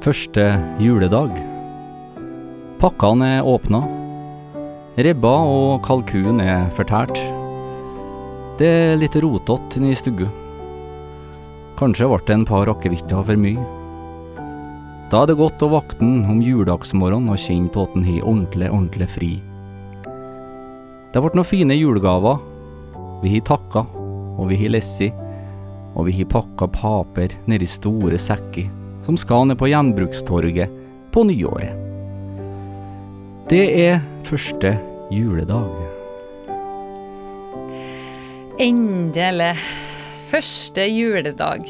Første juledag. Pakkene er åpna. Ribba og kalkun er fortært. Det er litt rotete inne i stugga. Kanskje ble det en par akevitter for mye. Da er det godt å vakne om juledagsmorgenen og kjenne på at en har ordentlig, ordentlig fri. Det ble noen fine julegaver. Vi har takka, og vi har lessi, og vi har pakka paper nedi store sekker som skal ned på gjenbrukstorget på nyåret. Det er første juledag. Endelig. Første juledag.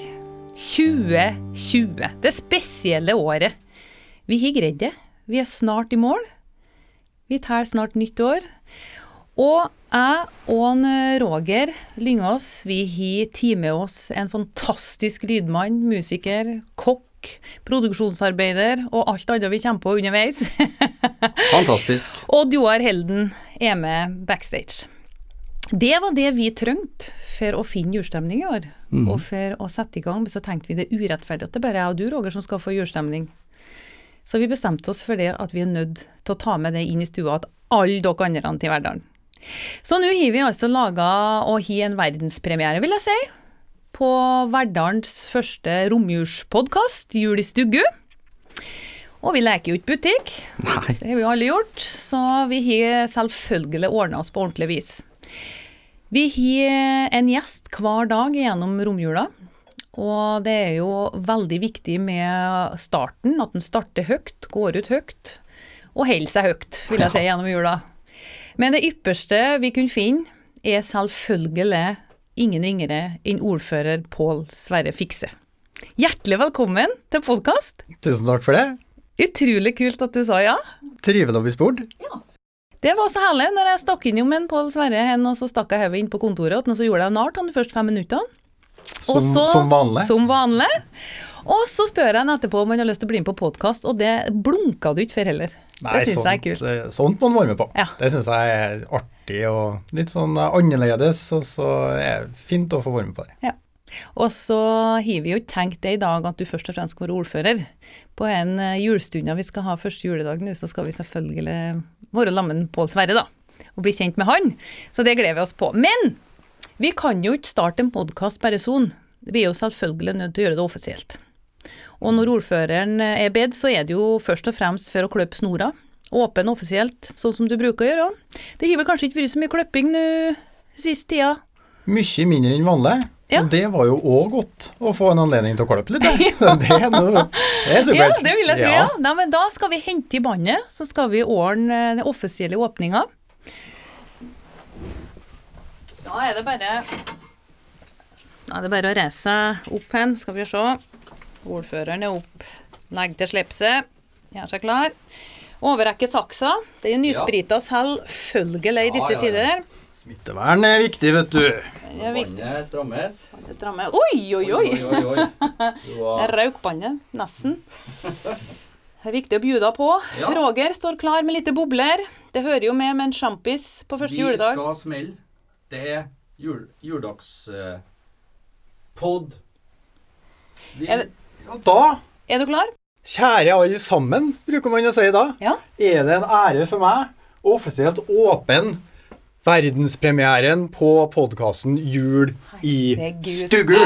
2020. Det spesielle året. Vi har greid det. Vi er snart i mål. Vi tar snart nytt år. Og jeg og en Roger Lyngås vi har med oss en fantastisk lydmann, musiker, kokk, produksjonsarbeider og alt annet vi kommer på underveis. Fantastisk. Odd Joar Helden er med backstage. Det var det vi trengte for å finne julestemning i år, og for å sette i gang. Så tenkte vi det er urettferdig at det bare er jeg og du, Roger, som skal få julestemning. Så vi bestemte oss for det at vi er nødt til å ta med det inn i stua, at alle dere andre til Verdalen. Så nå har vi altså laga og har en verdenspremiere, vil jeg si, på Verdalens første romjulspodkast, Jul i stuggu. Og vi leker jo ikke butikk, Nei. det har vi alle gjort, så vi har selvfølgelig ordna oss på ordentlig vis. Vi har en gjest hver dag gjennom romjula. Og det er jo veldig viktig med starten, at den starter høyt, går ut høyt, og holder seg høyt, vil jeg si, gjennom jula. Men det ypperste vi kunne finne, er selvfølgelig ingen ringere enn ordfører Pål Sverre Fikse. Hjertelig velkommen til podkast. Tusen takk for det. Utrolig kult at du sa ja. Trivelig å bli spurt. Det var så herlig når jeg stakk innom en Pål Sverre hen, og så stakk jeg hodet inn på kontoret, og så gjorde jeg nart han de første fem minuttene. Som, Også, som vanlig. Som vanlig. Og så spør jeg han etterpå om han har lyst til å bli med på podkast, og det blunka du ikke for heller. det syns jeg er kult. eh, sånt må man være med på. Ja. Det syns jeg er artig og litt sånn eh, annerledes, og så er det fint å få være med på det. Ja. Og så har vi jo ikke tenkt det i dag at du først og fremst skal være ordfører. På en eh, vi skal ha første juledag nå, så skal vi selvfølgelig være sammen med Pål Sverre, da. Og bli kjent med han. Så det gleder vi oss på. Men vi kan jo ikke starte en podkast bare sånn. Vi er jo selvfølgelig nødt til å gjøre det offisielt. Og når ordføreren er bedt, så er det jo først og fremst for å kløpe snora. Åpen offisielt, sånn som du bruker å gjøre. Det har vel kanskje ikke vært så mye klipping nå sist tida? Mye mindre enn vanlig. Ja. Og det var jo òg godt å få en anledning til å klippe litt. da. Det, er noe, det er supert. Ja, det vil jeg tro, ja. Nei, men da skal vi hente i bandet, så skal vi ordne den offisielle åpninga. Da er det bare Da er det bare å reise seg opp hen, skal vi se. Ordføreren er opp. Legg til slipset, Gjør seg klar. Overrekke saksa. Det er nysprita selvfølgelig i disse Ja, ja, ja. tider. Smittevern er viktig, vet du. Er viktig. Båndet strammes. Oi, oi, oi! oi, oi. Båndet, nesten. Det er viktig å bjuda på. Ja. Roger står klar med lite bobler. Det hører jo med med en sjampis på første juledag. Vi skal smelle. Det er jul, juledagspod. Uh, Er ja, da, Er du klar? Kjære alle sammen, bruker man å si da, Ja. er det en ære for meg å offisielt åpne verdenspremieren på podkasten Jul i stugu?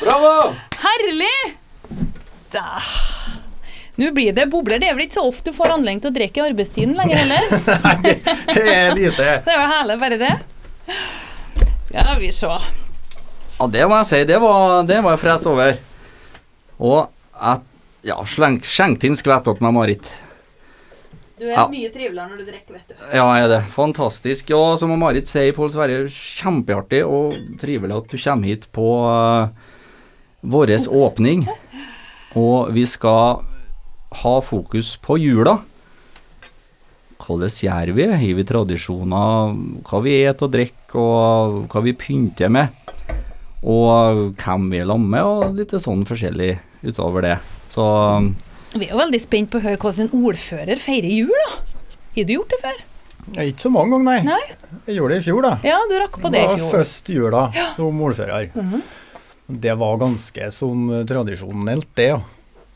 Bravo! Herlig! Da. Nå blir det bobler. Det er vel ikke så ofte du får anledning til å drikke i arbeidstiden lenger heller. Nei, det er lite. Det er vel herlig, bare det. Skal vi se. Ja, det må jeg si. Det var, det var jeg fres over. Og jeg ja, sleng, inn skvett til meg, Marit. Du er Ja. mye triveligere når du drikker, vet du. Ja, er det. Fantastisk. Ja, som Marit sier, Pål Sverre, kjempeartig og trivelig at du kommer hit på uh, vår åpning. Og vi skal ha fokus på jula. Hvordan gjør vi? Har vi tradisjoner? Hva vi spiser og drikker, og hva vi pynter med? Og hvem vi er sammen med, og litt sånn forskjellig utover det. Så Vi er jo veldig spent på å høre hvordan en ordfører feirer jul, da. Har du gjort det før? Ikke så mange ganger, nei. Nei? Jeg gjorde det i fjor, da. Ja, du rakk på det i fjor. Det var første jula som ordfører. Det var ganske som tradisjonelt, det, ja.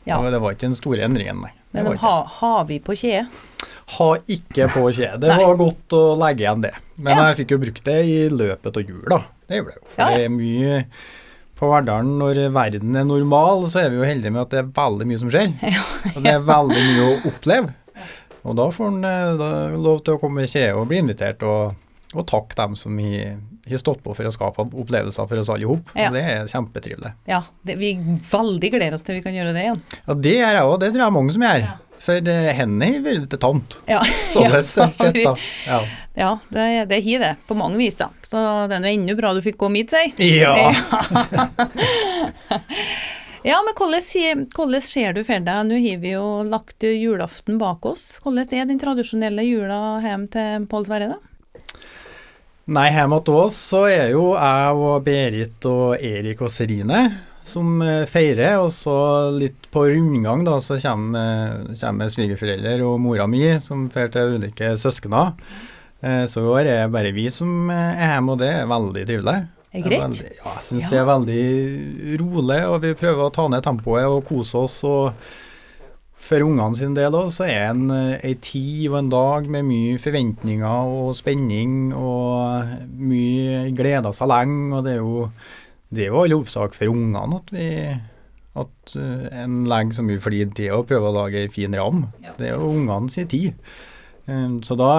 Ja. Det var ikke den store endringen, nei. Men de har vi på kjede? Har ikke på kje. Det var godt å legge igjen det. Men Ja. jeg fikk jo brukt det i løpet av jula. Det gjør det jo. For Ja, ja. det er mye på hverdagen når verden er normal, så er vi jo heldige med at det er veldig mye som skjer. Og det er veldig mye å oppleve. Og da får en eh, lov til å komme i kje og bli invitert, og, og takke dem som har har stått på for å skape opplevelser for oss alle sammen. Ja. Og det er kjempetrivelig. Ja, det, vi veldig gleder oss til vi kan gjøre det igjen. Ja, det gjør jeg òg. Det tror jeg mange som gjør. Ja. For hendene har vært litt tamt. Ja, Således ja, sett, da. Ja. ja det, det det, på mange vis, da. Så det er nå ennå bra du fikk komme hit, si. ja. Ja, men hvordan, hvordan ser du for deg Nå har vi jo lagt julaften bak oss. Hvordan er den tradisjonelle jula hjemme til Pål Sverre, da? Nei, hjemme hos oss så er jo jeg og Berit og Erik og Serine som eh, feirer, og så litt på rundgang da, så kommer, eh, kommer svigerforeldre og mora mi som drar til ulike søskener. Eh, Så i år er det bare vi som er hjemme, og det er veldig trivelig. Er greit? veldig- Ja, jeg syns Ja. det er veldig rolig, og vi prøver å ta ned tempoet og kose oss. og for ungene sin del òg, så er en ei tid og en dag med mye forventninger og spenning og mye gleder seg lenge. Og det er jo det er jo all hovedsak for ungene at vi at eh, en legger så mye flid til å prøve å lage ei fin ram. Ja. Det er jo ungene sin tid. Um, Så da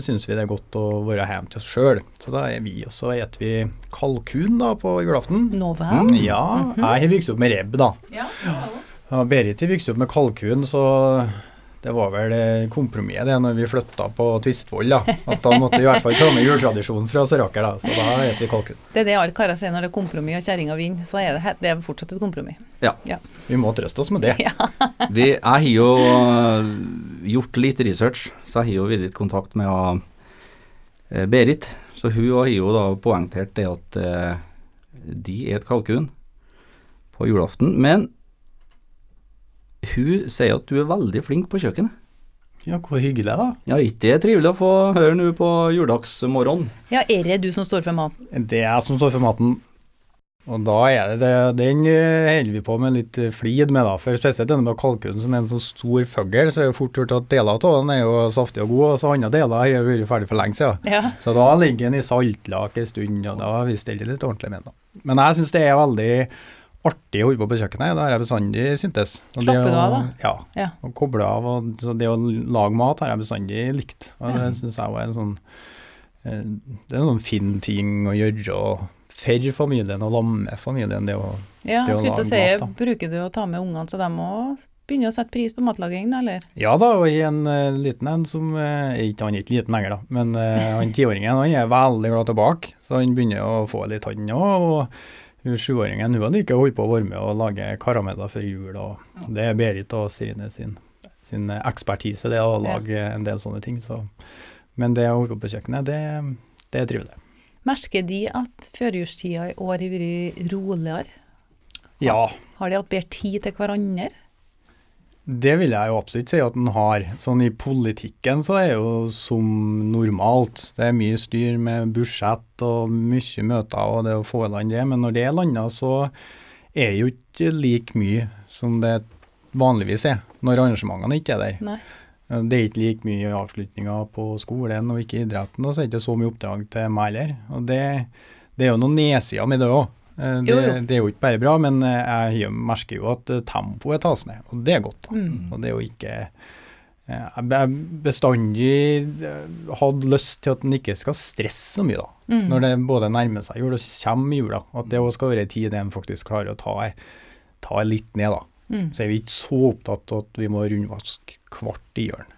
syns vi det er godt å være hjemme til oss sjøl. Så da er vi, og så spiser vi kalkun da på julaften. Nå vel? Ja, jeg har vokst opp med rebb, da. Ja. Ja, Berit har vokst opp med kalkun, så det var vel eh, kompromisset det når vi flytta på Tvistvoll. da. At da måtte vi i hvert fall ta med jultradisjonen fra Søraker, da. Så da spiser vi kalkun. Det er det alle karer sier når det er kompromiss og kjerringa vinner, så er det, det er fortsatt et kompromiss. Vi må trøste oss med det. Vi, jeg har jo øh, gjort litt research, så jeg har jo vært i kontakt med uh, eh, Berit. Så hun har jo da poengtert det at eh, de er et kalkun på julaften. Men hun sier at du er veldig flink på kjøkkenet. Ja, hvor hyggelig, da. Ja, ikke det er trivelig å få høre nå på juledagsmorgenen. Ja, er det du som står for maten? Det er jeg som står for maten. Og da er det, det den eh, holder vi på med litt eh, flid med, da. For spesielt denne med kalkunen, som er en sånn stor fugl, så er det fort gjort at deler av den er jo saftig og god, og så andre deler har jo vært ferdig for lenge siden. Ja. Så da ligger den i saltlake en stund, og da har vi stelt litt ordentlig med den. Men jeg syns det er veldig artig å holde på på kjøkkenet, det har jeg bestandig syntes. Og Slapper du av, da? Ja. Ja. Og koble av. Og, så det å lage mat har jeg bestandig likt. Og det syns jeg var en sånn eh, Det er en sånn fin ting å gjøre. og for familien og lamme familien, det å Ja, Det jeg å lage si, mat, da. bruker du å ta med ungene så de òg begynne å sette pris på matlagingen, eller? Ja da, og i en uh, liten en som uh, ikke, Han er ikke liten lenger, da, men uh, han tiåringen han er veldig glad tilbake. Så han begynner å få litt, han òg. Og hun sjuåringen hun har å holdt på å være med og lage karameller før jul. og Det er Berit og Serine sin, sin ekspertise, det å lage en del sånne ting. Så. Men det å holde på på kjøkkenet, det, det er trivelig. Merker de at førjulstida i år har vært roligere? Ja, Har de hatt bedre tid til hverandre? Det vil jeg jo absolutt si at den har. Sånn I politikken så er det jo som normalt. Det er mye styr med budsjett og mye møter og det å få i land det. Men når det er landa, så er det jo ikke like mye som det vanligvis er når arrangementene ikke er der. Nei. Det er ikke like mye avslutninger på skolen og ikke idretten, og så er det ikke så mye oppdrag til meg heller. Og det, det er jo noen nedsider med det òg. Det, Jo, jo. det er jo ikke bare bra, men eh, jeg merker jo at eh, tempoet tas ned, og det er godt. da. Mm. Og det er jo ikke eh, Jeg be- bestandig eh, hadde lyst til at en ikke skal stresse så mye, da. Mm. Når det både nærmer seg jul og kommer jula. At det også skal være en tid der en faktisk klarer å ta, ta litt ned, da. Mm. Så er vi ikke så opptatt av at vi må rundvaske hvert i hjørnet.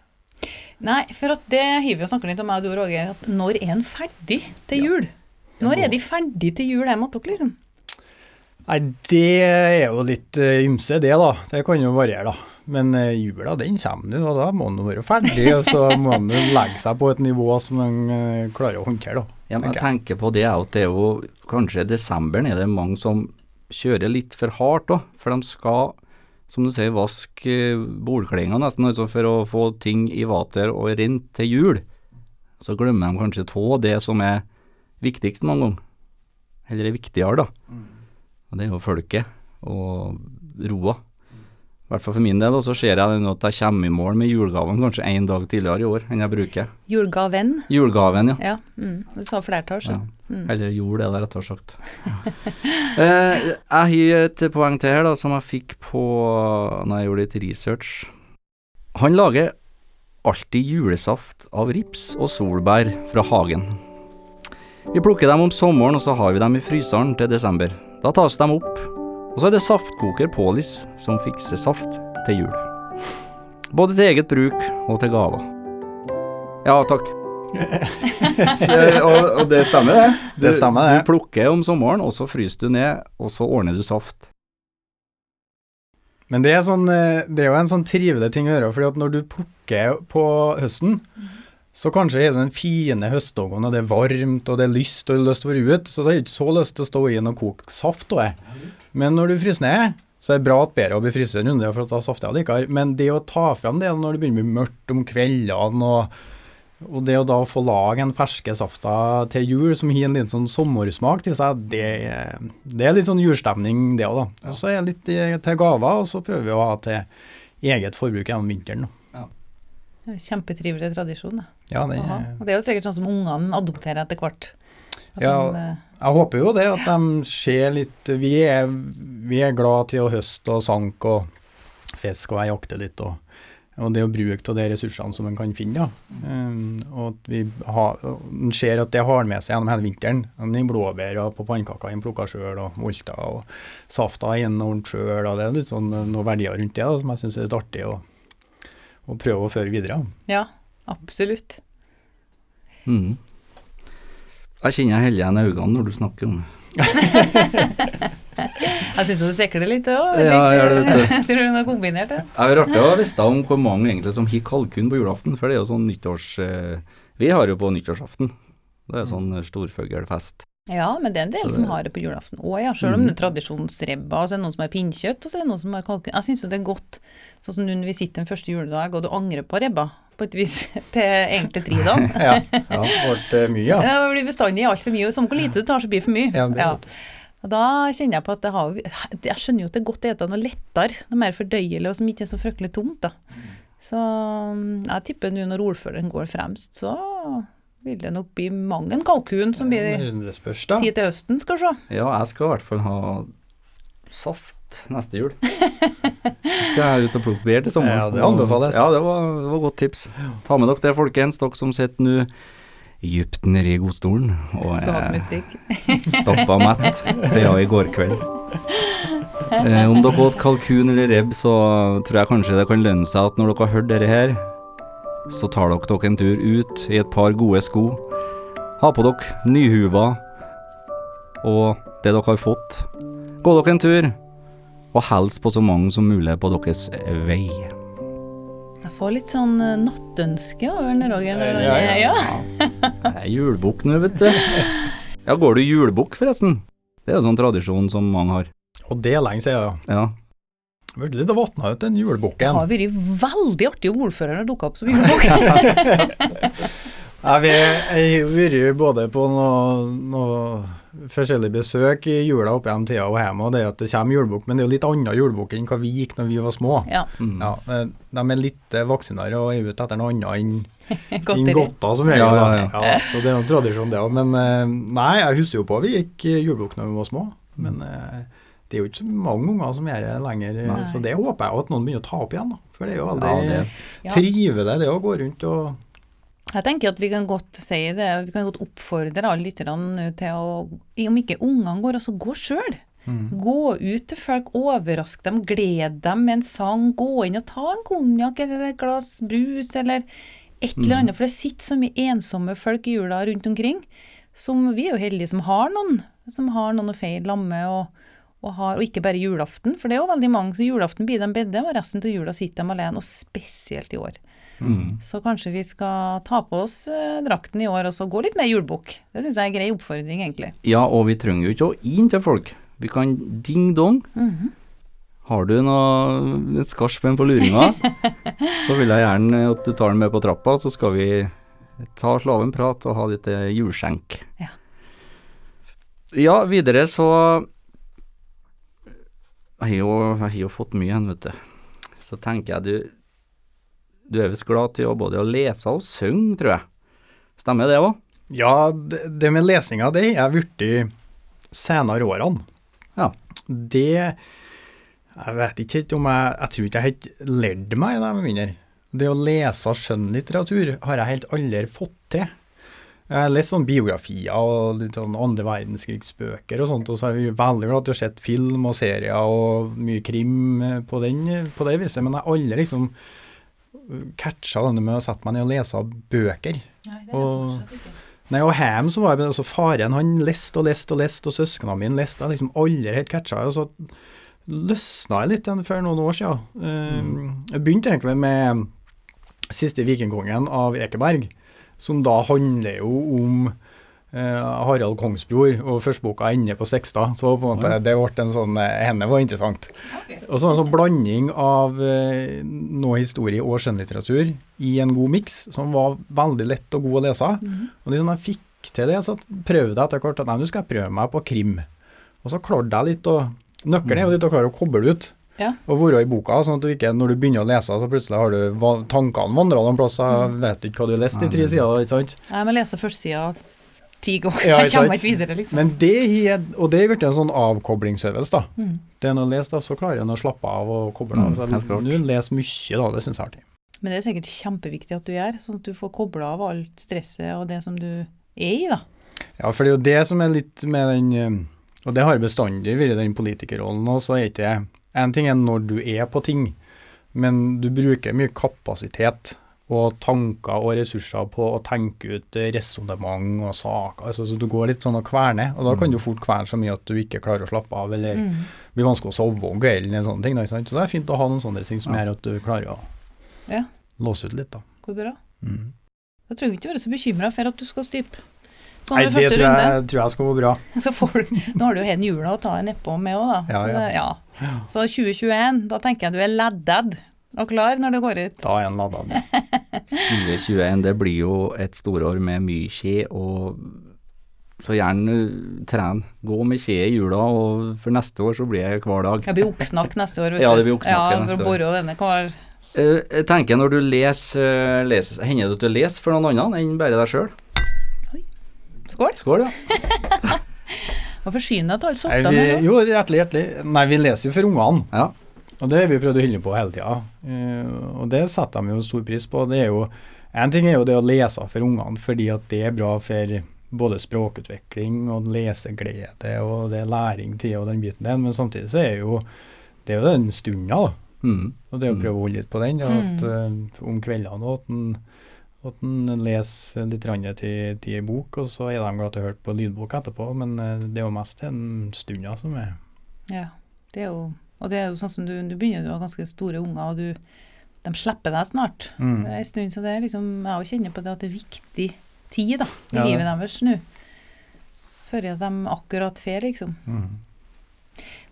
Nei, for at det hiver vi jo snakket litt om, jeg og du, Roger, at når er en ferdig til Ja. jul? Når er de ferdig til jul hjemme hos dere, liksom? Nei, det er jo litt uh, ymse, det, da. Det kan jo variere, da. Men uh, jula, den kommer nå, og da må den være ferdig. Og så må den legge seg på et nivå som den uh, klarer å håndtere, da. Ja, men jeg tenker tenker på det at det er jo kanskje i desember er det mange som kjører litt for hardt òg, for de skal, som du sier, vaske eh, bordklinga nesten, altså for å få ting i vater og rent til jul. Så glemmer de kanskje av det som er viktigst noen gang. Eller er viktigere, da. Og det er jo folket og roa. I hvert fall for min del, og så ser jeg at jeg kommer i mål med julegaven kanskje én dag tidligere i år enn jeg bruker. Julegaven. Julegaven, ja. Ja, mm. du sa flertall, så. ja. Mm. Eller jul, er det rettere sagt. eh, jeg har et poeng til her, da, som jeg fikk på når jeg gjorde litt research. Han lager alltid julesaft av rips og solbær fra hagen. Vi plukker dem om sommeren, og så har vi dem i fryseren til desember. Da tas de opp, og så er det saftkoker Pålis som fikser saft til jul. Både til eget bruk og til gaver. Ja, takk. så, og, og det stemmer, det. Du, Det stemmer, det. Du plukker om sommeren, og så fryser du ned, og så ordner du saft. Men det er, sånn, eh, det er jo en sånn trivelig ting å gjøre, fordi at når du plukker på høsten, så kanskje er det den fine høstdagen, og det er varmt, og det er lyst, og du har lyst til å være ute, så det er ikke så lyst til å stå inn og koke saft. Også. Men når du fryser ned, så er det bra at bedre å bli fryst en runde, for at da safter jeg likevel. Men det å ta frem det når det begynner å bli mørkt om kveldene, og, og det å da få lage en ferske safta til jul som gir en liten sånn sommersmak til seg, det, det er litt sånn julestemning det òg, da. Og så er det litt eh, til gaver, og så prøver vi å ha til eget forbruk gjennom vinteren. Da. Det er jo Kjempetrivelig tradisjon. Da. Ja, det, Og det er jo sikkert sånn som ungene adopterer etter hvert. Ja, de, eh, Jeg håper jo det, at de ser litt Vi er, vi er glad til å høste og sanke og fiske og jeg jakter litt. Og, og det å bruke av de ressursene som en kan finne. Ja. Um, og at vi har, en ser at det har med seg gjennom hele vinteren. De blåbær på pannekaker en plukker sjøl, og molter og safta en ordnet sjøl. Det er litt sånn noen verdier rundt det da, som jeg syns er litt artig å, å prøve å føre videre. ja, absolutt. Mm. Jeg kjenner jeg heller igjen øynene når du snakker om det. Jeg syns du sikler litt òg. Ja, jeg gjør det, vet du. Jeg har kombinert det. Det er artig å vite om hvor mange egentlig som har kalkun på julaften, for det er jo sånn nyttårs... eh, Vi har jo på nyttårsaften. Det er sånn storfuglfest. Ja, men det er en del det... som har det på julaften òg, ja. Selv om Mhm. det er tradisjonsrebba, så er det noen som har pinnkjøtt, og så er det noen som har kalkun. Jeg syns jo det er godt, sånn som nå når vi sitter en første juledag, og du angrer på rebba, på et vis, til egentlig tridom. Ja, ja ble mye, ja. Det blir bestandig altfor mye, som hvor lite du tar, så blir det for mye. Ja, det Ja. Og da kjenner jeg på at det har, jeg skjønner jo at det er godt å ete noe lettere, noe mer fordøyelig, og som ikke er så fryktelig tomt, da. Så mm, jeg tipper nå når ordføreren går fremst, så vil det nok bli mang en kalkun som blir tid til høsten, skal vi se. Ja, jeg skal i hvert fall ha saft neste jul. skal jeg ut og plukke bær til sommeren. Ja, det anbefales. Ja, det var, det var godt tips. Ta med dere det, folkens, dere som sitter nå dypt nede i godstolen og er stappa mett siden i går kveld. Eh, om dere åt kalkun eller rebb, så tror jeg kanskje det kan lønne seg at når dere har hørt dette her, så tar dere dere en tur ut i et par gode sko. Ha på dere nyhuva og det dere har fått. Gå dere en tur, og hils på så mange som mulig på deres vei. Jeg får litt sånn eh, nattønske over den Roger. Ja, ja. ja. Det er julebukk nå, vet du. Ja, går du julebukk, forresten? Det er jo sånn tradisjon som mange har. Og det er lenge siden, ja. Ja. Det ble litt vatna ut den Det julebukken. har vært veldig artig om ordføreren har dukka opp som julebukk. Ja, vi har vært både på noe, noe forskjellige besøk i jula opp gjennom tida og hjemme, og det er at det kommer julebukk, men det er jo litt annen julebukk enn hva vi gikk når vi var små. ja, Mm. Ja, eh, De er litt eh, vaksinere og er ute etter noe annet enn godter som regel. Ja, da. ja, Ja, så det er jo tradisjon, det òg. Men eh, nei, jeg husker jo på vi gikk julebukk når vi var små. Men eh, det er jo ikke så mange unger som gjør det lenger, Nei. så det håper jeg at noen begynner å ta opp igjen. da. For det er jo veldig Ja, det- trivelig det å gå rundt og Jeg tenker at vi kan godt si det, vi kan godt oppfordre alle lytterne til å, om ikke ungene går, altså gå sjøl. Gå ut til folk, overrask dem, gled dem med en sang, gå inn og ta en konjakk eller et glass brus eller et eller annet, for det sitter så mye ensomme folk i jula rundt omkring. Som vi er jo heldige som har noen, som har noen å feire lamme og, og, har, og ikke bare julaften, for det er jo veldig mange, så julaften blir de bedre, og resten av jula sitter de alene, og spesielt i år. Så kanskje vi skal ta på oss eh, drakten i år og så gå litt mer julebukk. Det syns jeg er en grei oppfordring, egentlig. Ja, og vi trenger jo ikke å inn til folk. Vi kan ding-dong. Har du noe et på luringa, så vil jeg gjerne at du tar den med på trappa, så skal vi ta slå av en prat og ha litt eh, juleskjenk. Ja. Ja, videre så jeg har jo, jeg har jo fått mye igjen, vet du. Så tenker jeg du Du er visst glad til å både å lese og synge, tror jeg. Stemmer det òg? Ja, det, det med lesinga, det har jeg blitt senere årene. Ja. Det Jeg vet ikke helt om jeg Jeg tror ikke jeg har lærte meg det, med mindre. Det å lese skjønnlitteratur har jeg helt aldri fått til. Jeg har lest sånn biografier og litt sånn andre verdenskrigsbøker og sånt, og så er jeg veldig glad til å ha sett film og serier og mye krim på, den, på det viset, men jeg har aldri liksom catcha denne med å sette meg ned og lese bøker. Nei, det er Og- Nei, og hjem så var jeg altså faren, han leste og leste og leste, og søsknene mine leste, jeg liksom aldri helt catcha, og så løsna jeg litt for noen år siden. Mm. Jeg begynte egentlig med Siste vikingkongen av Ekeberg, som da handler jo om eh, Harald Kongsbror, og første boka ender på Sekstad, så på en måte det ble en sånn eh, Henne var interessant. Og så en sånn blanding av eh, noe historie og skjønnlitteratur i en god miks, som var veldig lett og god å lese. Og liksom jeg fikk til det, så prøvde jeg etter hvert at nei, nå skal jeg prøve meg på krim. Og så klarte jeg litt å Nøkkelen er jo litt å klare å koble ut Ja. og være i boka, sånn at du ikke, når du begynner å lese, så plutselig har du tankene vandra noen plass, så vet du ikke hva du har lest i tre sider, ikke sant? Nei, men lese førstsida ti ganger. Ja, jeg kommer ikke videre, liksom. Men det har og det er blitt en sånn avkoblingsøvelse, da. Mm. Det er når jeg leser, da, så klarer en å slappe av og koble av. Mm, Så jeg leser mye, da, det syns jeg er artig. Men det er sikkert kjempeviktig at du gjør, sånn at du får kobla av alt stresset og det som du er i, da. Ja, for det er jo det som er litt med den eh, Og det har bestandig vært den politikerrollen òg, så er ikke En ting er når du er på ting, men du bruker mye kapasitet og tanker og ressurser på å tenke ut resonnement og saker. Altså, så du går litt sånn og kverner, og da kan du fort kverne så mye at du ikke klarer å slappe av, eller Mm. blir vanskelig å sove om kvelden eller sånne ting. Da? Så det er fint å ha noen sånne ting som gjør at du klarer å Ja. låse ut litt, da. Går bra. Mm. Da trenger du ikke være så bekymra for at du skal stupe. Sånn Nei, det tror jeg, tror jeg skal gå bra. Så får du, nå har du jo hele jula å ta deg nedpå med òg, da. Ja, så, ja. det, ja. så 2021, da tenker jeg du er laddad og klar når det går ut. Da er en ladda. 2021, det blir jo et storår med mye skje, og så gjerne tren. Gå med skje i jula, og for neste år så blir det hver dag. Det blir oppsnakk neste år, vet Ja, det blir oppsnakk ja, neste år. denne hver Eh, Jeg tenker når du leser, eh, leser Hender det at du leser for noen andre enn bare deg sjøl? Skål. Skål, ja. Hva forsyner deg til alle nå. jo, hjertelig, hjertelig. Nei, vi leser jo for ungene, ja. Og det har vi prøvd å holde på hele tida. Eh, og det setter de jo stor pris på. Det er jo, en ting er jo det å lese for ungene, fordi at det er bra for både språkutvikling og leseglede, og det er læring til og den biten der, men samtidig så er jo det er jo den stunda, da. Mm. Og det å Mm. prøve å holde litt på den, at, uh, om kveldene og at en, at en leser litt til, til en bok, og så er de glad til å høre på lydbok etterpå, men eh, det er jo mest den stunda som er Ja, det er jo Og det er jo sånn som du, du begynner, du har ganske store unger, og du de slipper deg snart. mm. En stund, så det er liksom Jeg også kjenner på det at det er viktig tid da, i Ja. livet deres nå. Før at de akkurat får, liksom. Mm.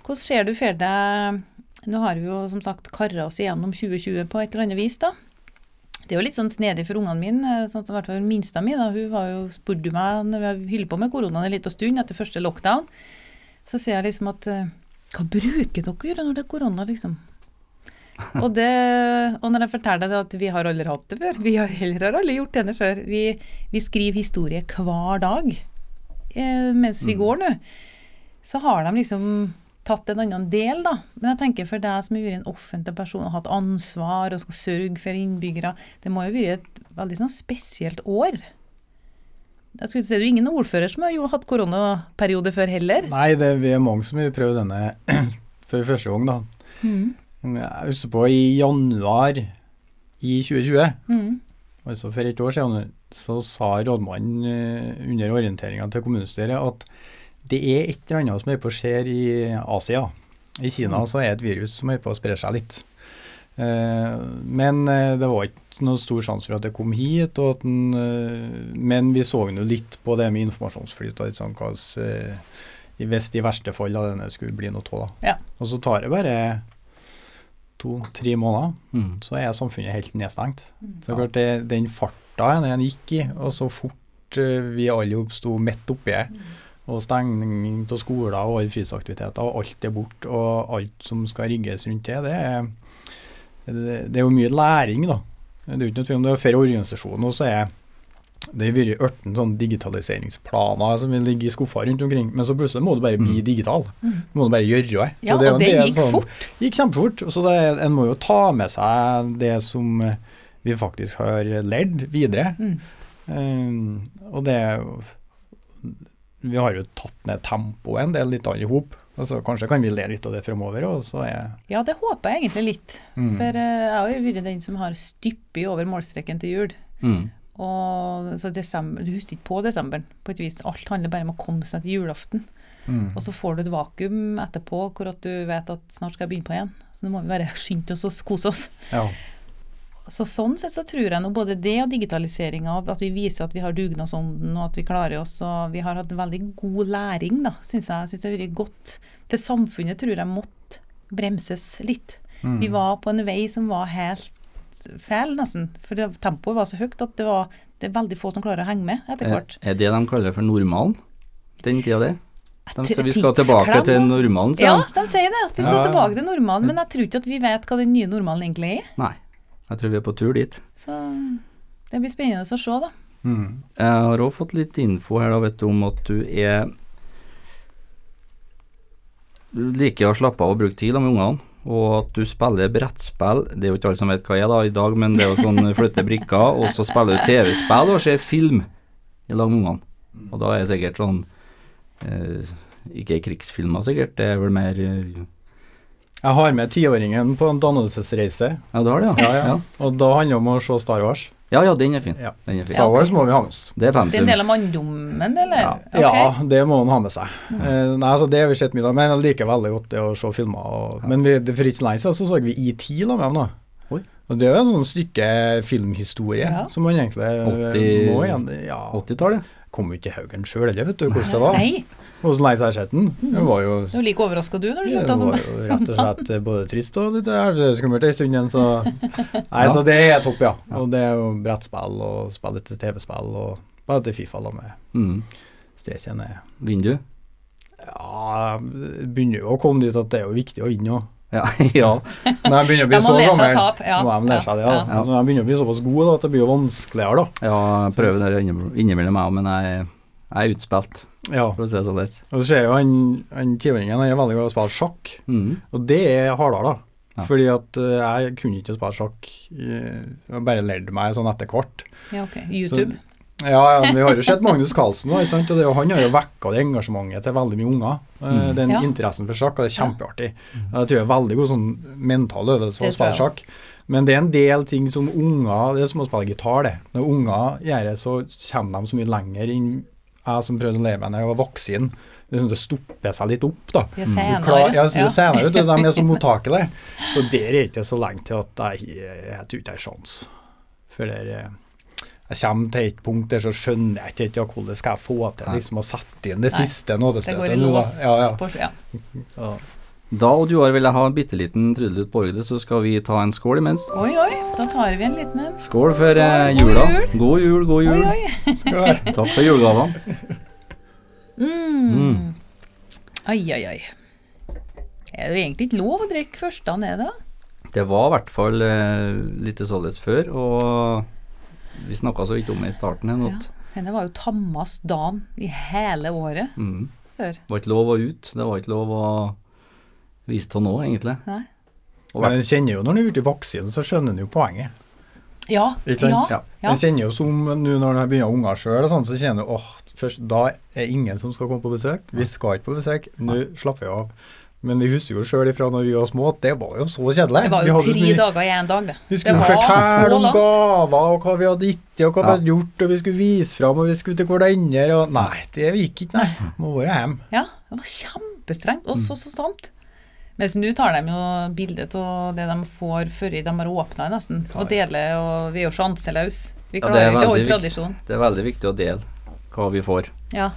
Hvordan ser du for deg Nå har vi jo som sagt kara oss igjennom 2020 på et eller annet vis, da. Det er jo litt sånn snedig for ungene mine. sånn at i hvert fall minsta mi, hun var jo, spurte meg når vi holdt på med koronaen en liten stund etter første lockdown, så sier jeg liksom at eh, Hva bruker dere når det er korona, liksom? Og, det, og når jeg forteller det at vi har aldri hatt det før, vi har heller aldri gjort det før. Vi, vi skriver historie hver dag eh, mens vi går nå. Så har de liksom tatt en annen del, da. Men jeg tenker for deg som har vært en offentlig person og hatt ansvar og skal sørge for innbyggere, det må jo være et veldig sånn spesielt år. Jeg skulle si, Det er jo ingen ordfører som har jo hatt koronaperiode før heller. Nei, det, vi er mange som vil prøve denne for første gang, da. Mm. Jeg husker på i januar i 2020, Mm. altså for et år siden, så sa rådmannen eh, under orienteringa til kommunestyret at det er et eller annet som er på å skje i Asia. I Kina så er et virus som er på å spre seg litt. Eh, men eh, det var ikke noe stor sjanse for at det kom hit. Og at den, eh, men vi så jo litt på det med informasjonsflyt. og litt sånn hva eh, i- Hvis i verste fall da denne skulle bli noe av. da. Ja. Og så tar det bare to-tre måneder, Mm. så er samfunnet helt nedstengt. Mm. Så klart det, Den farta den gikk i, og så fort eh, vi alle sto midt oppi her, Og stengning av skoler og alle fritidsaktiviteter, og alt er borte. Og alt som skal rigges rundt det, det er, det, det er jo mye læring, da. Det er ikke noe tvil om det. er organisasjoner også er det har vært 18 sånn digitaliseringsplaner som vil ligge i skuffa rundt omkring, men så plutselig må du bare bli digital. Du må du bare gjøre det. Så Ja, det, og en det gikk sånn- fort. gikk kjempefort. Så det, en må jo ta med seg det som eh, vi faktisk har lært videre. Mm. Um, og det Vi har jo tatt ned tempoet en del, litt alle i hop. Altså, kanskje kan vi lære litt av det fremover. Og er Ja, det håper jeg egentlig litt. Mm. For eh, jeg har jo vært den som har styppet over målstreken til jul. Mm. Og så desember, Du husker ikke på desemberen, på et vis. Alt handler bare om å komme seg til julaften. mm. Og så får du et vakuum etterpå hvor at du vet at snart skal jeg begynne på igjen. Så nå må vi bare skynde oss og kose oss. ja. Så sånn sett så tror jeg nå både det og digitaliseringa, at vi viser at vi har dugnadsånden og at vi klarer oss, og vi har hatt veldig god læring, da, syns jeg. Synes det har vært godt. Til samfunnet tror jeg måtte bremses litt. Mm. Vi var på en vei som var helt feil, nesten. For det, tempoet var så høyt at det, var, det er veldig få som klarer å henge med etter Er, hvert. er det de kaller for normalen? Den tida der? De, så vi skal tilbake til normalen, sier de. Ja, de. sier det, at vi skal ja. tilbake til normalen, men jeg tror ikke at vi vet hva den nye normalen egentlig er. Nei. Jeg tror vi er på tur dit. Så det blir spennende å se, da. Mm. Jeg har òg fått litt info her da, vet du, om at du er Du liker å slappe av og bruke tid da med ungene, og at du spiller brettspill. Det er jo ikke alle som vet hva jeg er da i dag, men det er jo sånn flytte brikker, og så spiller du TV-spill og ser film i lag med ungene. Og da er det sikkert sånn eh, Ikke krigsfilmer, sikkert. Det er vel mer eh, Jeg har med tiåringen på en dannelsesreise, Ja, du har det, ja, ja? ja. og da handler det om å se Star Wars. Ja, ja, den er fin. Ja. Den er fin. Star Wars må vi ha med oss. Det er Det er en del av manndommen, eller? Ja, Okay. ja, det må han ha med seg. Eh, nei, altså Det har vi sett mye av, men jeg liker veldig godt det å se filmer. Og, Men vi, for ikke så lenge siden så så vi ET la med dem, da. Oi. Og det er jo en sånn stykke filmhistorie Ja. som man egentlig eh, 80 må igjen Ja, 80-tallet. Kom jo ikke Haugen sjøl heller, vet du hvordan det var. Nei, Hvordan sett den. Det var jo du er like overraska du når du det skjønte var jo rett og slett eh, både trist og litt eh, skummelt en stund igjen, så Nei, så det er topp, ja. Og det er jo brettspill og spille litt TV-spill og bare til Fifa da med Mm. streken er Vinner du? Ja, begynner jo å komme dit at det er jo viktig å vinne òg. Ja. ja. Når jeg begynner å bli så gammel, ja. må de lære seg det. Ja. Ja. Når de begynner å bli såpass god da, at det blir jo vanskeligere, da. Ja, jeg prøver det inne- innimellom meg, men jeg, jeg er utspilt, Ja. for å si det sånn. litt. Og så ser jeg jo han, han tiåringen, han er veldig glad i å spille sjakk. Mm. Og det er hardere, da. Ja. Fordi at eh, jeg kunne ikke spille sjakk. eh, Jeg bare lærte meg sånn etter hvert. Ja, okay. YouTube. Ja, ja, vi har jo sett Magnus Carlsen, sant? og det, og han har jo vekka det engasjementet til veldig mye unger. eh, Mm. Den Ja. interessen for sjakk, og det er kjempeartig. Jeg tror det er veldig god sånn mental øvelse Det å spille sjakk. Men det er en del ting som unger Det er som å spille gitar, det. Når unger gjør det, så kommer de så mye lenger enn jeg som prøvde å leve meg da jeg var voksen. Det, er sånn, det stopper seg litt opp, da. Er Du senere. klar, ja, så det senere, ut, og de er så mottakelige. Så der er det ikke så lenge til at jeg, jeg tror ikke jeg har sjans. For det eh, jeg kommer til et punkt der så skjønner jeg ikke ja, hvordan skal jeg få til liksom, å sette inn det Nei. siste Det går i lås. Ja, ja. på- ja. Ja. Da Odd Joar jeg ha en bitte liten trudelutt på orgelet, så skal vi ta en skål imens. Oi, oi, da tar vi en liten en. Skål for eh, Skål, god jula. jul. God jul, god jul. Oi, oi. Skål. Takk for julegavene. Mm. Oi, oi, oi. Er det egentlig ikke lov å drikke første ned, da? Det var i hvert fall eh, litt således før, og vi snakka så vidt om det i starten. her, Ja. Henne var jo tammast dagen i hele året mm, før. Det var ikke lov å ut. Det var ikke lov å vise til nå, egentlig. Nei. Men en kjenner jo når en er ute i voksen, så skjønner en jo poenget. Ja, Ikke ja, sant? Ja. ja. Jeg kjenner jo som nå når en begynner unger sjøl, sånn, så kjenner du åh, først, da er ingen som skal komme på besøk. Vi skal ikke på besøk. Nå slapper vi av. Men vi husker jo sjøl ifra når vi var små at det var jo så kjedelig. Det var jo tre mye- dager i én dag, det. Vi Det skulle var fortelle så om gaver og hva vi hadde gitt og hva vi hadde gjort, og vi skulle vise fram og vi skulle til hverandre og Nei, det gikk ikke, nei. Må være hjemme. Ja, det var kjempestrengt, og så så stramt. Mens nå tar de jo bilde av det de får før de har åpna, nesten, og deler, og vi er jo sjanseløse. Vi Ja, det klarer ja, ikke å holde tradisjonen. Det er veldig viktig å dele hva vi får. Ja.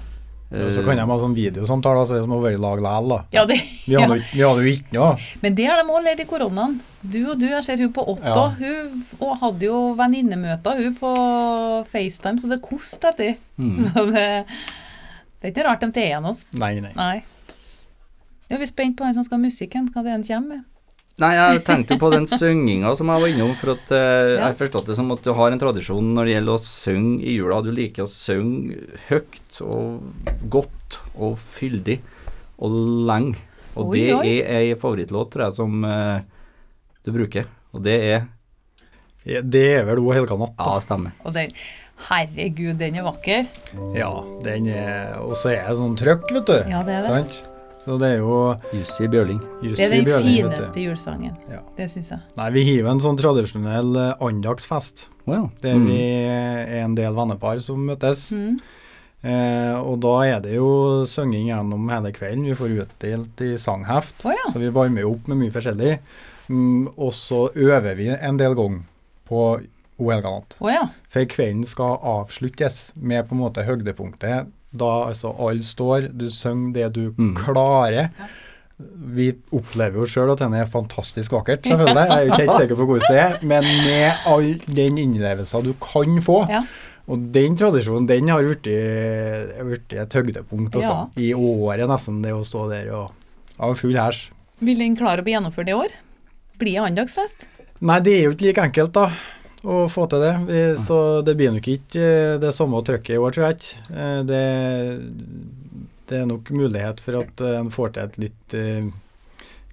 Og så kan de ha sånn videosamtaler, så det er som å være i lag likevel, da. ja, det, Vi ja. hadde, hadde jo ikke noe. Men det har de òg lært i koronaen. Du og du, jeg ser hun på Otto, Ja. hun hadde jo venninnemøter hun på FaceTime, så det koste etter. Mm. Så det, Det er ikke rart de tar igjen oss. Nei, nei. Nei. Ja, vi er spent på han som skal ha musikken, hva det er han kommer med. Nei, jeg tenkte på den synginga som jeg var innom, for at eh, Ja. jeg forstod forstått det som at du har en tradisjon når det gjelder å synge i jula. Du liker å synge høyt og godt og fyldig og lenge. Og Oi, det oi. er ei favorittlåt, tror jeg, som eh, du bruker. Og det er Ja, Det er vel O helga natt, Ja, stemmer. Og den Herregud, den er vakker. Ja, den er Og så er det sånn trøkk, vet du. Ja, det er det. Sant? Så det er jo Jussi Bjørling. Jussi Det er den Bjørling, fineste julesangen. Ja. Det syns jeg. Nei, vi hiver en sånn tradisjonell eh, andagsfest, Wow. der Mm. vi er en del vennepar som møtes. Mm. Eh, og da er det jo synging gjennom hele kvelden. Vi får utdelt i sangheft, oh, ja. så vi varmer opp med mye forskjellig. Mm, og så øver vi en del ganger på OL-galant. Oh, ja. For kvelden skal avsluttes med på en måte høydepunktet. Da altså alle står, du synger det du Mm. klarer. Vi opplever jo sjøl at den er fantastisk vakkert, selvfølgelig. Jeg er jo ikke helt sikker på hvordan det er, men med all den innlevelsen du kan få. Ja. Og den tradisjonen, den har blitt blitt et høydepunkt altså, Ja. i året, nesten, det å stå der og ha full hæsj. Vil den klare å bli gjennomført i år? Blir det annendagsfest? Nei, det er jo ikke like enkelt, da. Å få til det. Vi, så det blir nok ikke eh, det samme trøkket i år, tror jeg ikke. Eh, Det, det er nok mulighet for at eh, en får til et litt,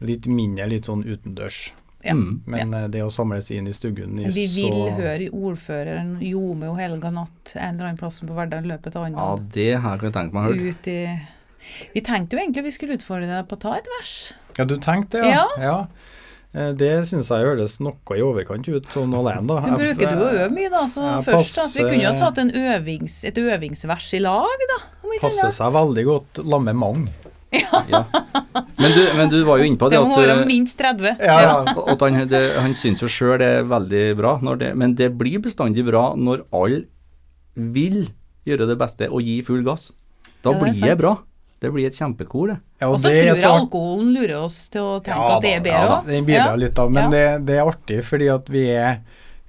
litt mindre, litt sånn utendørs. Ja. Mm. Men ja. det å samles inn i stuggen i vi vil så høre ordføreren ljome jo helga natt en eller annen plass på Verdal løpet av andre. Ja, det har jeg tenkt meg å høre. Ut i Vi tenkte jo egentlig vi skulle utfordre deg på å ta et vers. Ja, du tenkte det, ja? ja. Eh, Det synes jeg høres noe i overkant ut sånn alene, da. Du bruker du å øve mye, da. Så jeg først da, så vi kunne jo ha tatt en øvings, et øvingsvers i lag, da. Om Passer seg veldig godt sammen med mange. Ja. Men, du, men du var jo inne på det Det må være minst 30. Ja, ja. at han, det, han syns jo sjøl det er veldig bra, når det, men det blir bestandig bra når alle vil gjøre det beste og gi full gass. Da Ja, det blir det bra. Det blir et kjempekor, det. Ja, Og så tror jeg alkoholen lurer oss til å tenke Ja at det er bedre òg. ja. Den bidrar litt da, men Ja. det, det er artig fordi at vi er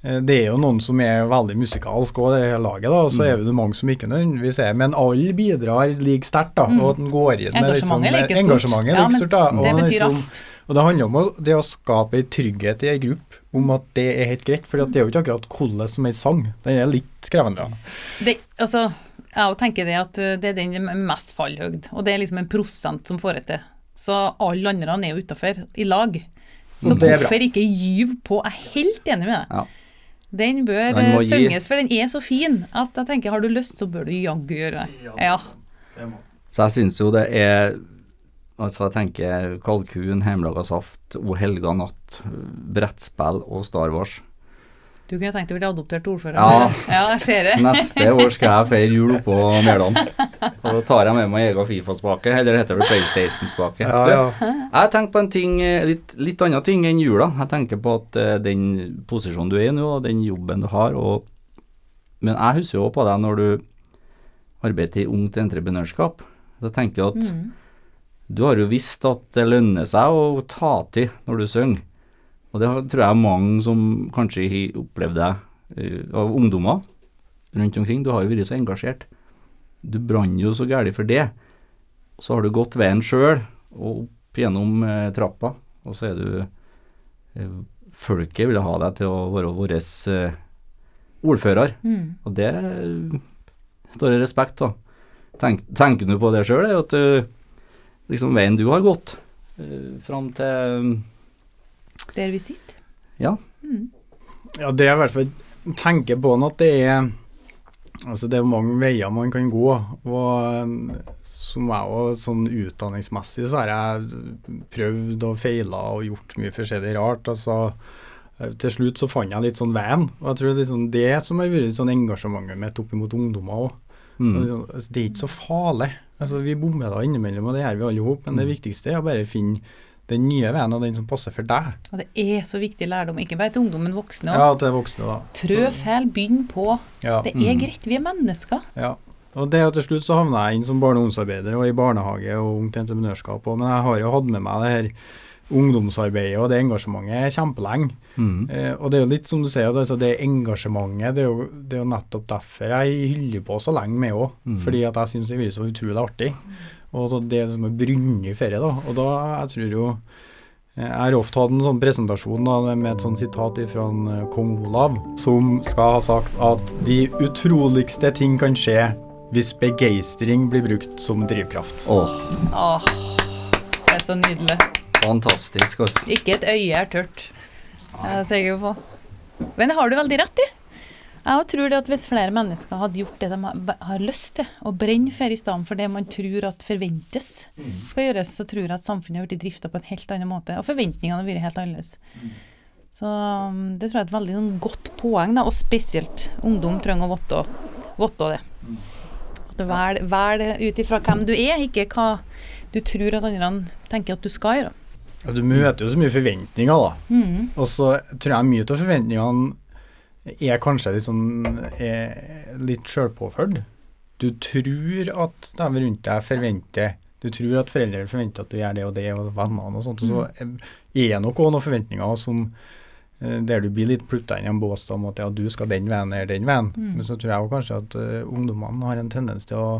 eh, det er jo noen som er veldig musikalske òg, det hele laget, da, og så er det mange som ikke nødvendigvis er Men alle bidrar like sterkt, da. Og at en går inn med liksom, Mm. Engasjementet er like stort. er Ja. Da, og, det betyr liksom, alt. og det handler om å, det å skape en trygghet i ei gruppe om at det er helt greit. For det er jo ikke akkurat hvordan som en sang. Den er litt krevende. Ja. Det, altså, jeg tenker det at uh, det er den med mest fallhøyd, og det er liksom en prosent som får det til. Så alle andre er jo utafor, i lag. Så Det er bra. hvorfor ikke gyve på? Jeg er helt enig med deg. Ja. Den bør uh, gi. synges, for den er så fin at jeg tenker har du lyst, så bør du jaggu gjøre det. Ja. Så jeg syns jo det er Altså, jeg tenker kalkun, hjemmelaga saft, O helga natt, brettspill og Star Wars. Du kunne tenkt deg å bli adoptert ordfører. Ja. ja, jeg ser det. Neste år skal jeg feire jul oppå Mæland. Og da tar jeg med meg egen Fifa-spake, eller heter det PlayStation-spake. Ja, ja. Jeg tenkt på en ting, eh, litt, litt annen ting enn jula. Jeg tenker på at eh, den posisjonen du er i nå, og den jobben du har, og Men jeg husker jo på deg når du arbeidet i Ungt Entreprenørskap. Da tenker jeg at Mm. du har jo visst at det lønner seg å ta til når du synger. Og det tror jeg er mange som kanskje har opplevd deg eh, av ungdommer rundt omkring. Du har jo vært så engasjert. Du brant jo så gæli for det. Så har du gått veien sjøl, og opp gjennom eh, trappa, og så er du eh, Folket ville ha deg til å være vår ordfører, Mm. og det står det respekt av. Tenk, tenker du på det sjøl, at liksom veien du har gått fram til Der vi sitter. Ja. Mm. Ja, det er i hvert fall tenker på at det er Altså det er mange veier man kan gå. Og som jeg òg sånn utdanningsmessig så har jeg prøvd og feila og gjort mye forskjellig rart. Altså eh, til slutt så fant jeg litt sånn veien. Og jeg tror liksom det som har vært sånn engasjementet mitt opp mot ungdommer òg. Mm. Liksom, altså, det er ikke så farlig. Altså Vi bommer da innimellom, og det gjør vi alle sammen. Men det viktigste er å bare finne den nye veien, og den som passer for deg. Og det er så viktig lærdom, ikke bare til ungdom, men voksne òg. Ja, til voksne, da. Trø feil, begynn på. Ja. Det er greit, vi er mennesker. Ja. Og det at til slutt så havna jeg inn som barne- og ungdomsarbeider og i barnehage og ungt entreprenørskap. Og, men jeg har jo hatt med meg det her ungdomsarbeidet og det engasjementet kjempelenge. Mm. Eh, og det er jo litt som du sier, altså det engasjementet, det er, jo, det er jo nettopp derfor jeg hyller på så lenge med òg. Mm. Fordi at jeg syns det blir så utrolig artig. Og så det som er brunnet i ferie, da. Og da, jeg tror jo eh, Jeg har ofte hatt en sånn presentasjon da, med et sånt sitat fra kong Olav, som skal ha sagt at de utroligste ting kan skje hvis begeistring blir brukt som drivkraft. Åh, Åh, det er så nydelig. fantastisk, Også. Ikke et øye er tørt. Det er sikker på. Men det har du veldig rett i. Jeg tror det at hvis flere mennesker hadde gjort det de har- lyst til, og brenne for i stedet for det man tror at forventes skal gjøres, så tror jeg at samfunnet har blitt drifta på en helt annen måte. Og forventningene har vært helt annerledes. Så um, det tror jeg er et veldig sånn, godt poeng, da, og spesielt ungdom trenger å vite vite det. At du Velg vel ut ifra hvem du er, ikke hva du tror at andre tenker at du skal gjøre. Ja, du møter jo så mye forventninger, da. Mm. Og så tror jeg mye av forventningene er kanskje litt sånn er litt sjølpåført. Du tror at de rundt deg forventer Du tror at foreldre forventer at du gjør det og det, og vennene og sånt. Og så er det nok også noen forventninger som eh, der du blir litt plutta inn i en bås om at ja, du skal den veien eller den veien. Mm. Men så tror jeg kanskje at uh, ungdommene har en tendens til å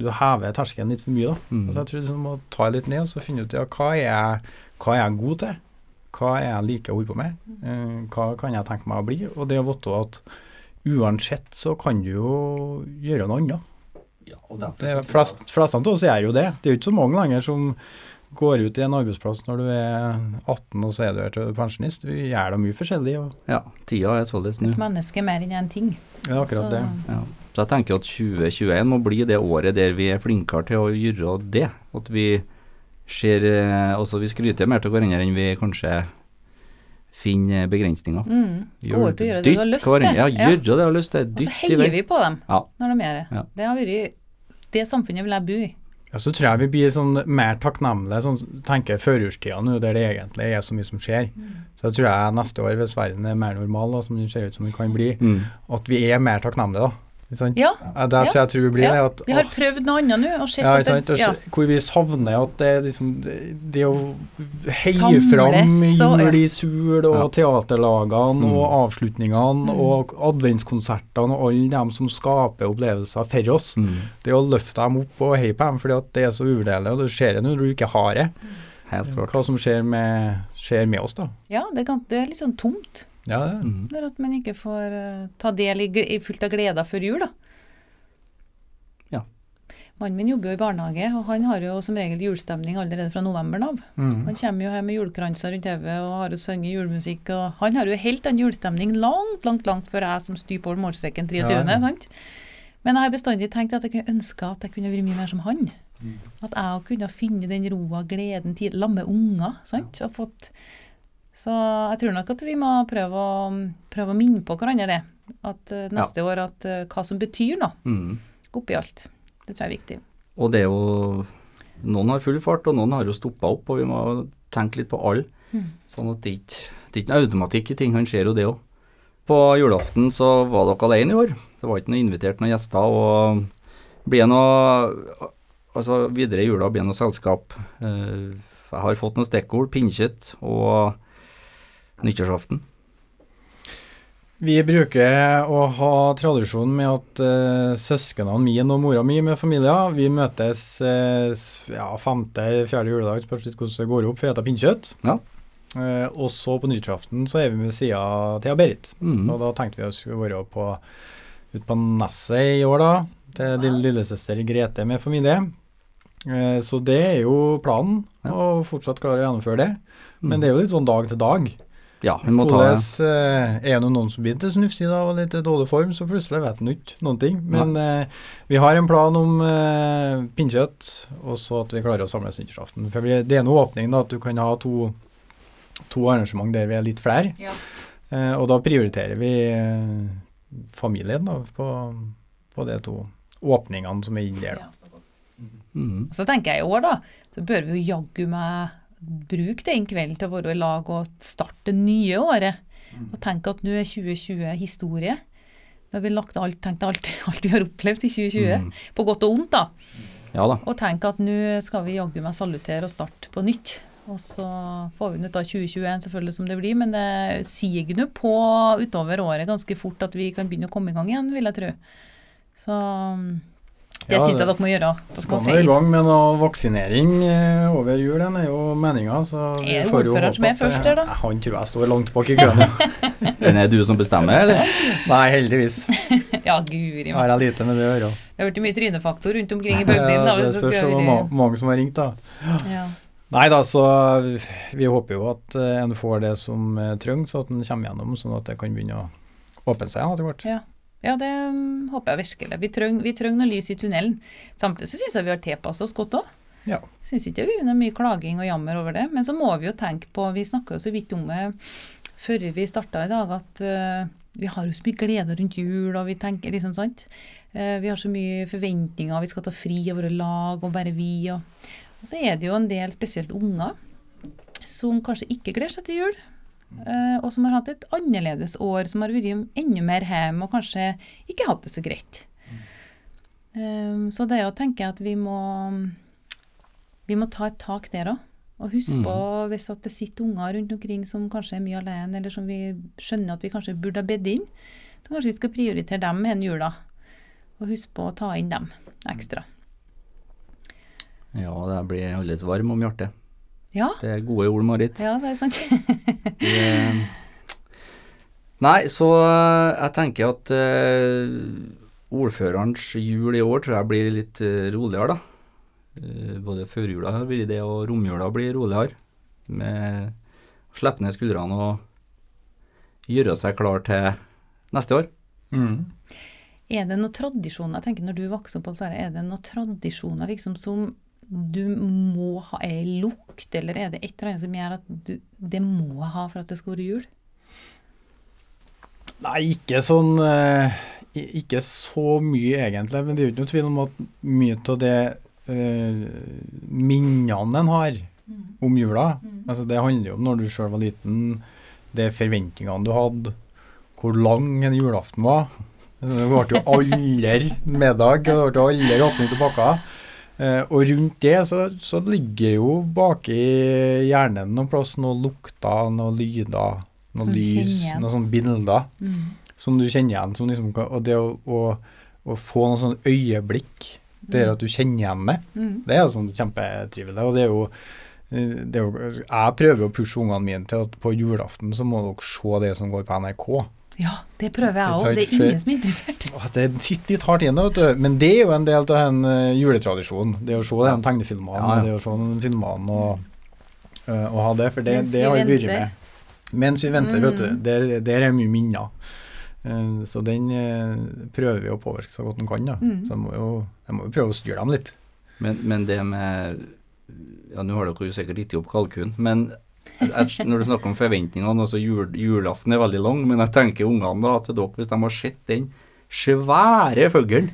Du hever terskelen litt for mye, da. Mm. Altså, jeg tror Du må ta litt ned og så finne ut ja, hva er jeg, hva er jeg god til. Hva er jeg liker å holde på med? Eh, hva kan jeg tenke meg å bli? Og det å vite at uansett så kan du jo gjøre noe annet. Ja, og derfor flest, av oss gjør jo det. Det er jo ikke så mange lenger som går ut i en arbeidsplass når du er 18 og så er du her til pensjonist. Vi gjør da mye forskjellig. Og Ja, tida er således nå. Et menneske er mer enn én ting. det er akkurat Så- det. Ja. Så jeg tenker at 2021 må bli det året der vi er flinkere til å gjøre det. At vi ser eh, Altså vi skryter mer til hverandre enn vi kanskje finner begrensninger. Mm. Gå ut og gjøre det du har lyst til. Ja, Ja. det du har lyst til. Og så heier vi på dem Ja. når de gjør det. Ja. Det har vært Det samfunnet vil jeg bo i. Ja, så tror jeg vi blir sånn mer takknemlige, sånn tenker førjulstida nå, der det egentlig er så mye som skjer. Så jeg tror jeg neste år, hvis verden er mer normal, da, som det ser ut som den kan bli, Mm. at vi er mer takknemlige, da. Ja. Ja, Det tror jeg tror vi blir Ja. det. At, Vi har prøvd noe annet nå Ja, ikke sant? det, ja. Hvor vi savner at det, er liksom, det, det å heie Samles fram jul i sul, og teaterlagene, Mm. og avslutningene, og adventskonsertene, og alle dem som skaper opplevelser for oss. Mm. Det å løfte dem opp og heie på dem, fordi det er så uvurderlig, og det skjer det når du ikke har det. Helt klart. Hva som skjer med, skjer med oss, da. ja, det, kan, det er litt sånn tomt. Ja, det. Mm. Det er at man ikke får eh, ta del i, i fullt av gleder før jul, da. Ja. Mannen min jobber jo i barnehage, og han har jo som regel julestemning allerede fra novemberen av. Mm. Han kommer jo her med julekranser rundt hodet og har jo sunget julemusikk, og han har jo helt annen julestemning langt, langt, langt før jeg som styrer på målstreken 23., Ja, sant? Men jeg har bestandig tenkt at jeg kunne ønske at jeg kunne vært mye mer som han. At jeg kunne finne den roa, gleden, tid, lamme unger, sant? Og fått Så jeg tror nok at vi må prøve å, prøve å minne på hverandre det. At neste neste år at eh, hva som betyr noe Mm. oppi alt. Det tror jeg er viktig. Og det er jo Noen har full fart, og noen har jo stoppa opp, og vi må tenke litt på alle. Mm. Sånn at det ikke det er ikke noe automatikk i ting, han ser jo det òg. På julaften så var dere alene i år. Det var ikke noe invitert noen gjester, og blir noe Altså videre i jula blir det noe selskap. Eh, Jeg har fått noen stikkord, pinnekjøtt og nyttårsaften. Vi bruker å ha tradisjon med at uh, søsknene mine og mora mi med familier, vi møtes uh, ja, femte, fjerde juledag, spørs litt hvordan det går opp, for å spise pinnekjøtt. Ja. Uh, og så på nyttårsaften så er vi ved sida til Berit. Mm. Og da tenkte vi å skulle være på, ut på Nesset i år, da. Til lille, lillesøster Grete med familie. Uh, så det er jo planen, Ja. å fortsatt klare å gjennomføre det. Mm. Men det er jo litt sånn dag til dag. Ja, vi må ta det. eh, er det noen som begynte snufsig da, og litt dårlig form, så plutselig vet han ikke noen ting. Men eh, vi har en plan om eh, pinnekjøtt, og så at vi klarer å samles nyttårsaften. For det er en åpning da, at du kan ha to, to arrangement der vi er litt flere. Ja. Eh, og da prioriterer vi eh, familien da, på, på de to åpningene som er inne der. Da. mm. Så tenker jeg i år, da, så bør vi jo jaggu meg bruke den kvelden til å være i lag og starte det nye året. Og tenke at nå er 2020 historie. Nå har vi lagt alt, tenkt alt, alt vi har opplevd i 2020, Mm. på godt og ondt, da. Ja da. Og tenke at nå skal vi jaggu meg salutere og starte på nytt. Og så får vi ut av 2021 selvfølgelig som det blir, men det siger nå på utover året ganske fort at vi kan begynne å komme i gang igjen, vil jeg tro. Så det Ja, syns jeg dere må gjøre. Dere Skal nå i gang med noe vaksinering eh, over jul, den er jo meninga. Så vi Er får jo ordføreren håpe som er at først der, da? Han tror jeg står langt bak i køen. Den er du som bestemmer, eller? Nei, heldigvis Ja, guri har jeg lite med det å gjøre. Det har blitt mye trynefaktor rundt omkring i bygdene. Ja, det spørs være- ma- mange som har ringt, da. Ja. Nei da, så vi håper jo at eh, en får det som trengs, så at en kommer gjennom, sånn at det kan begynne å åpne seg etter hvert. Ja. Ja, det mm, håper jeg virkelig. Vi trenger, vi trenger noe lys i tunnelen. Samtidig så syns jeg vi har tilpassa oss godt òg. Ja. Syns ikke det har vært mye klaging og jammer over det. Men så må vi jo tenke på, vi snakka jo så vidt om det før vi starta i dag, at uh, vi har jo så mye glede rundt jul, og vi tenker liksom sant. Eh, vi har så mye forventninger, vi skal ta fri av våre lag og bare vi. Og, og så er det jo en del, spesielt unger, som kanskje ikke gleder seg til jul. Eh, og som har hatt et annerledes år, som har vært enda mer hjemme og kanskje ikke hatt det så greit. Um, så det er å tenke at vi må vi må ta et tak der òg. Og huske Mm. på hvis at det sitter unger rundt omkring som kanskje er mye alene, eller som vi skjønner at vi kanskje burde ha bedt inn. Så kanskje vi skal prioritere dem en jula. Og huske på å ta inn dem ekstra. Ja, det blir holdes varm om hjertet. Ja, Det er gode ord, Marit. ja det er sant. Nei, så eh, jeg tenker at uh, ordførerens jul i år tror jeg blir litt uh, roligere, da. Uh, både førjula har vært det, og romjula blir roligere. Med å slippe ned skuldrene og gjøre seg klar til neste år. Mm. Er det noen tradisjoner, jeg tenker når du vokser opp, så er det noen tradisjoner liksom som du må ha ei lukt, eller er det et eller annet som gjør at du, det må jeg ha for at det skal være jul? Nei, ikke sånn eh, Ikke så mye, egentlig. Men det er jo ikke noe tvil om at mye av det uh, minnene en har om jula altså Det handler jo om når du sjøl var liten, det er forventningene du hadde, hvor lang en julaften var. Det ble jo aldri middag, det ble aldri åpning av pakker. Eh, og rundt det så, så ligger jo baki hjernen noen plass noen lukter, noen lyder, noen Som lys, noen sånne bilder Mm. som du kjenner igjen. Som liksom, og det å, å, å få noen sånne øyeblikk der at du kjenner igjen det, Mm. det er jo sånn kjempetrivelig. Og det er jo eh, det jo, jeg prøver å pushe ungene mine til at på julaften så må dere se det som går på NRK. Ja, det prøver jeg òg. Det er er ingen som er interessert. Det sitter litt hardt inne, vet du. Men det er jo en del av en juletradisjonen. juletradisjon. Det å se den tegnefilmene, Ja, ja. det å se den filmene og, eh, og ha det. For det, det har vi vært med. Mens vi venter, vet du. Mm. Der, der er mye minner. Eh, Så den eh, prøver vi å påvirke så godt den kan. da. Mm. Så jeg må jo, jeg må jo prøve å styre dem litt. Men, men det med Ja, nå har dere jo sikkert gitt opp kalkun, men jeg, når du snakker om forventningene, altså jul, julaften er veldig lang, men jeg tenker ungene da til dere, hvis de har sett den svære fuglen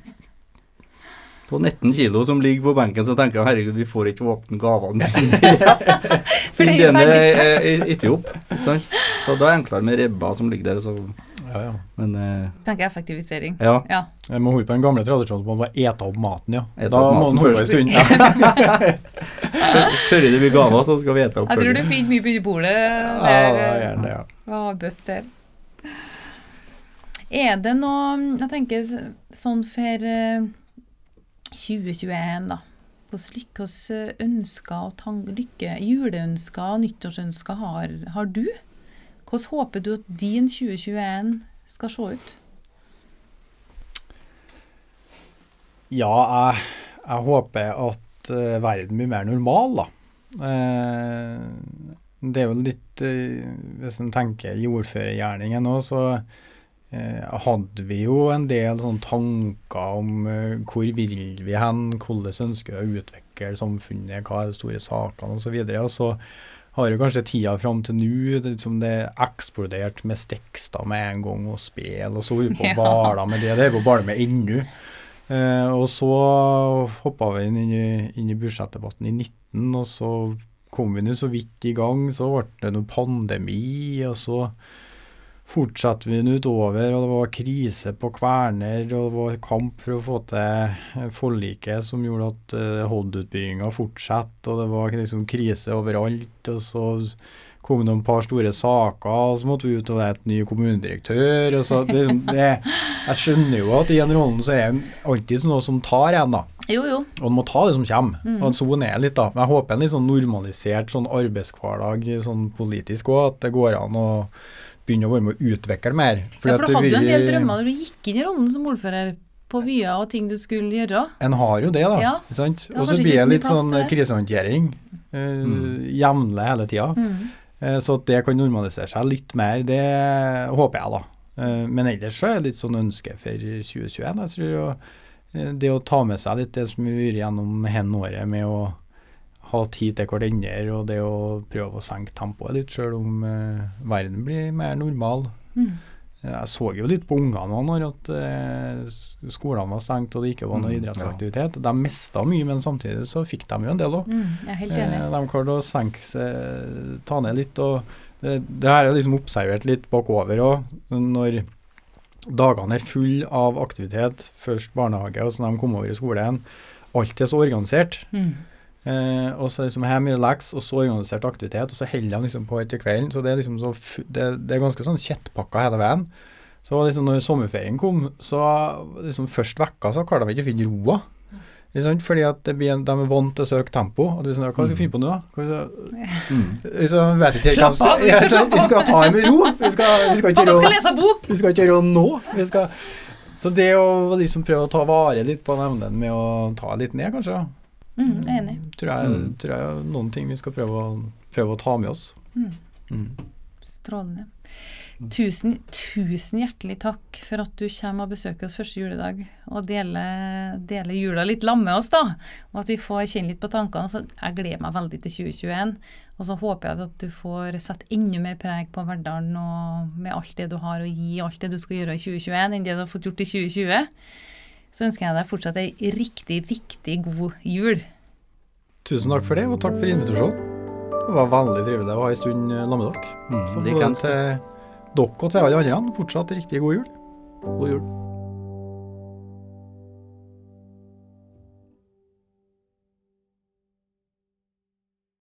på 19 kilo som ligger på benken, så tenker jeg herregud, vi får ikke åpne gavene. For det er jo er ikke sant? Så da er det enklere med ribba som ligger der, og så, Ja, ja. men eh, Tenker effektivisering. ja. Ja. Jeg må holde på den gamle tradisjonen på å bare ete opp maten, ja. Et da opp må maten en holde en stund. Ja, Før det blir gaver, så skal vi ete opp Jeg tror du finner mye på bordet ja, der. ja, det, ja. Hva bøtt der? Er det noe Jeg tenker sånn for eh, 2021, da. Hvilke ønsker og juleønsker og nyttårsønsker har, har du? Hvordan håper du at din 2021 skal se ut? Ja, jeg, jeg håper at uh, verden blir mer normal, da. Uh, det er jo litt uh, Hvis en tenker jordførergjerningen nå, så hadde vi jo en del sånne tanker om hvor vil vi hen, hvordan ønsker vi å utvikle samfunnet, hva er de store sakene osv. Og så har jo kanskje tida fram til nå liksom det eksplodert med tekster med en gang, og spill, og så er vi på Ja. å bale med det. Det er vi bare med ennå. Eh, og så hoppa vi inn i, inn i budsjettdebatten i 19, og så kom vi nå så vidt i gang. Så ble det noe pandemi, og så fortsatte vi utover, og det var krise på Kverner, og det var kamp for å få til forliket som gjorde at uh, Hod-utbygginga fortsatte, og det var liksom krise overalt. og så kom det noen par store saker, og så måtte vi ut og lete ny kommunedirektør. og så det, det, Jeg skjønner jo at i den rollen så er det alltid noe som tar en, da. Jo, jo. Og en må ta det som kommer. Mm. Og sånn er litt, da. Men jeg håper en litt sånn normalisert sånn arbeidshverdag sånn politisk òg, at det går an å begynne å være med å utvikle mer. Fordi ja, for du hadde jo en del drømmer når du gikk inn i rollen som ordfører på vyer og ting du skulle gjøre. En har jo det, da. Ja. Og så blir det litt sånn krisehåndtering. Uh, mm. Jevnlig hele tida. Mm. Eh, så at det kan normalisere seg litt mer, det håper jeg, da. Eh, men ellers så er det litt sånn ønske for 2021. Jeg tror eh, det å ta med seg litt det som vi har vært gjennom hen året, med å ha tid til hverandre og det å prøve å senke tempoet litt, sjøl om verden blir mer normal. Mm. Jeg så jo litt på ungene når at eh, skolene var stengt og det ikke var noe mm, idrettsaktivitet. De mista mye, men samtidig så fikk de jo en del òg. Mm, eh, de klarte å senke seg, ta ned litt. og Det, det her er liksom observert litt bakover òg. Når dagene er fulle av aktivitet, først barnehage og så når de kom over i skolen, alt er så organisert. Mm. Eh, og så liksom her mye relax, og så organisert aktivitet, og så holder han liksom på etter kvelden. Så det er liksom så det, det er ganske sånn kjettpakka hele veien. Så liksom når sommerferien kom, så liksom først vekka så klarte de ikke å finne roa. Liksom, Fordi at blir, de er vant til å søke tempo. Og du sånn, Hva skal vi finne på nå, da? Mm. Så, vet ikke, Slapp av! Vi, vi skal ta det med ro. Vi skal, vi skal ikke Pappa skal lese bok! Vi skal ikke rå nå. Vi skal, så det å liksom prøve å ta vare litt på evnen med å ta litt ned, kanskje. Mm, enig. Tror jeg, mm. tror jeg er noen ting vi skal prøve å, prøve å ta med oss. Mm. mm. Strålende. Tusen, tusen hjertelig takk for at du kommer og besøker oss første juledag og deler, deler jula litt lam med oss, da. Og at vi får kjenne litt på tankene. Så jeg gleder meg veldig til 2021. Og så håper jeg at du får sette enda mer preg på hverdagen og med alt det du har å gi, alt det du skal gjøre i 2021, enn det du har fått gjort i 2020 så ønsker jeg deg fortsatt ei riktig, riktig god jul. Tusen takk for det, og takk for invitasjonen. Det var veldig trivelig å ha ei stund sammen med dere. Mm, så både til dere og til alle andre fortsatt riktig god jul. God jul.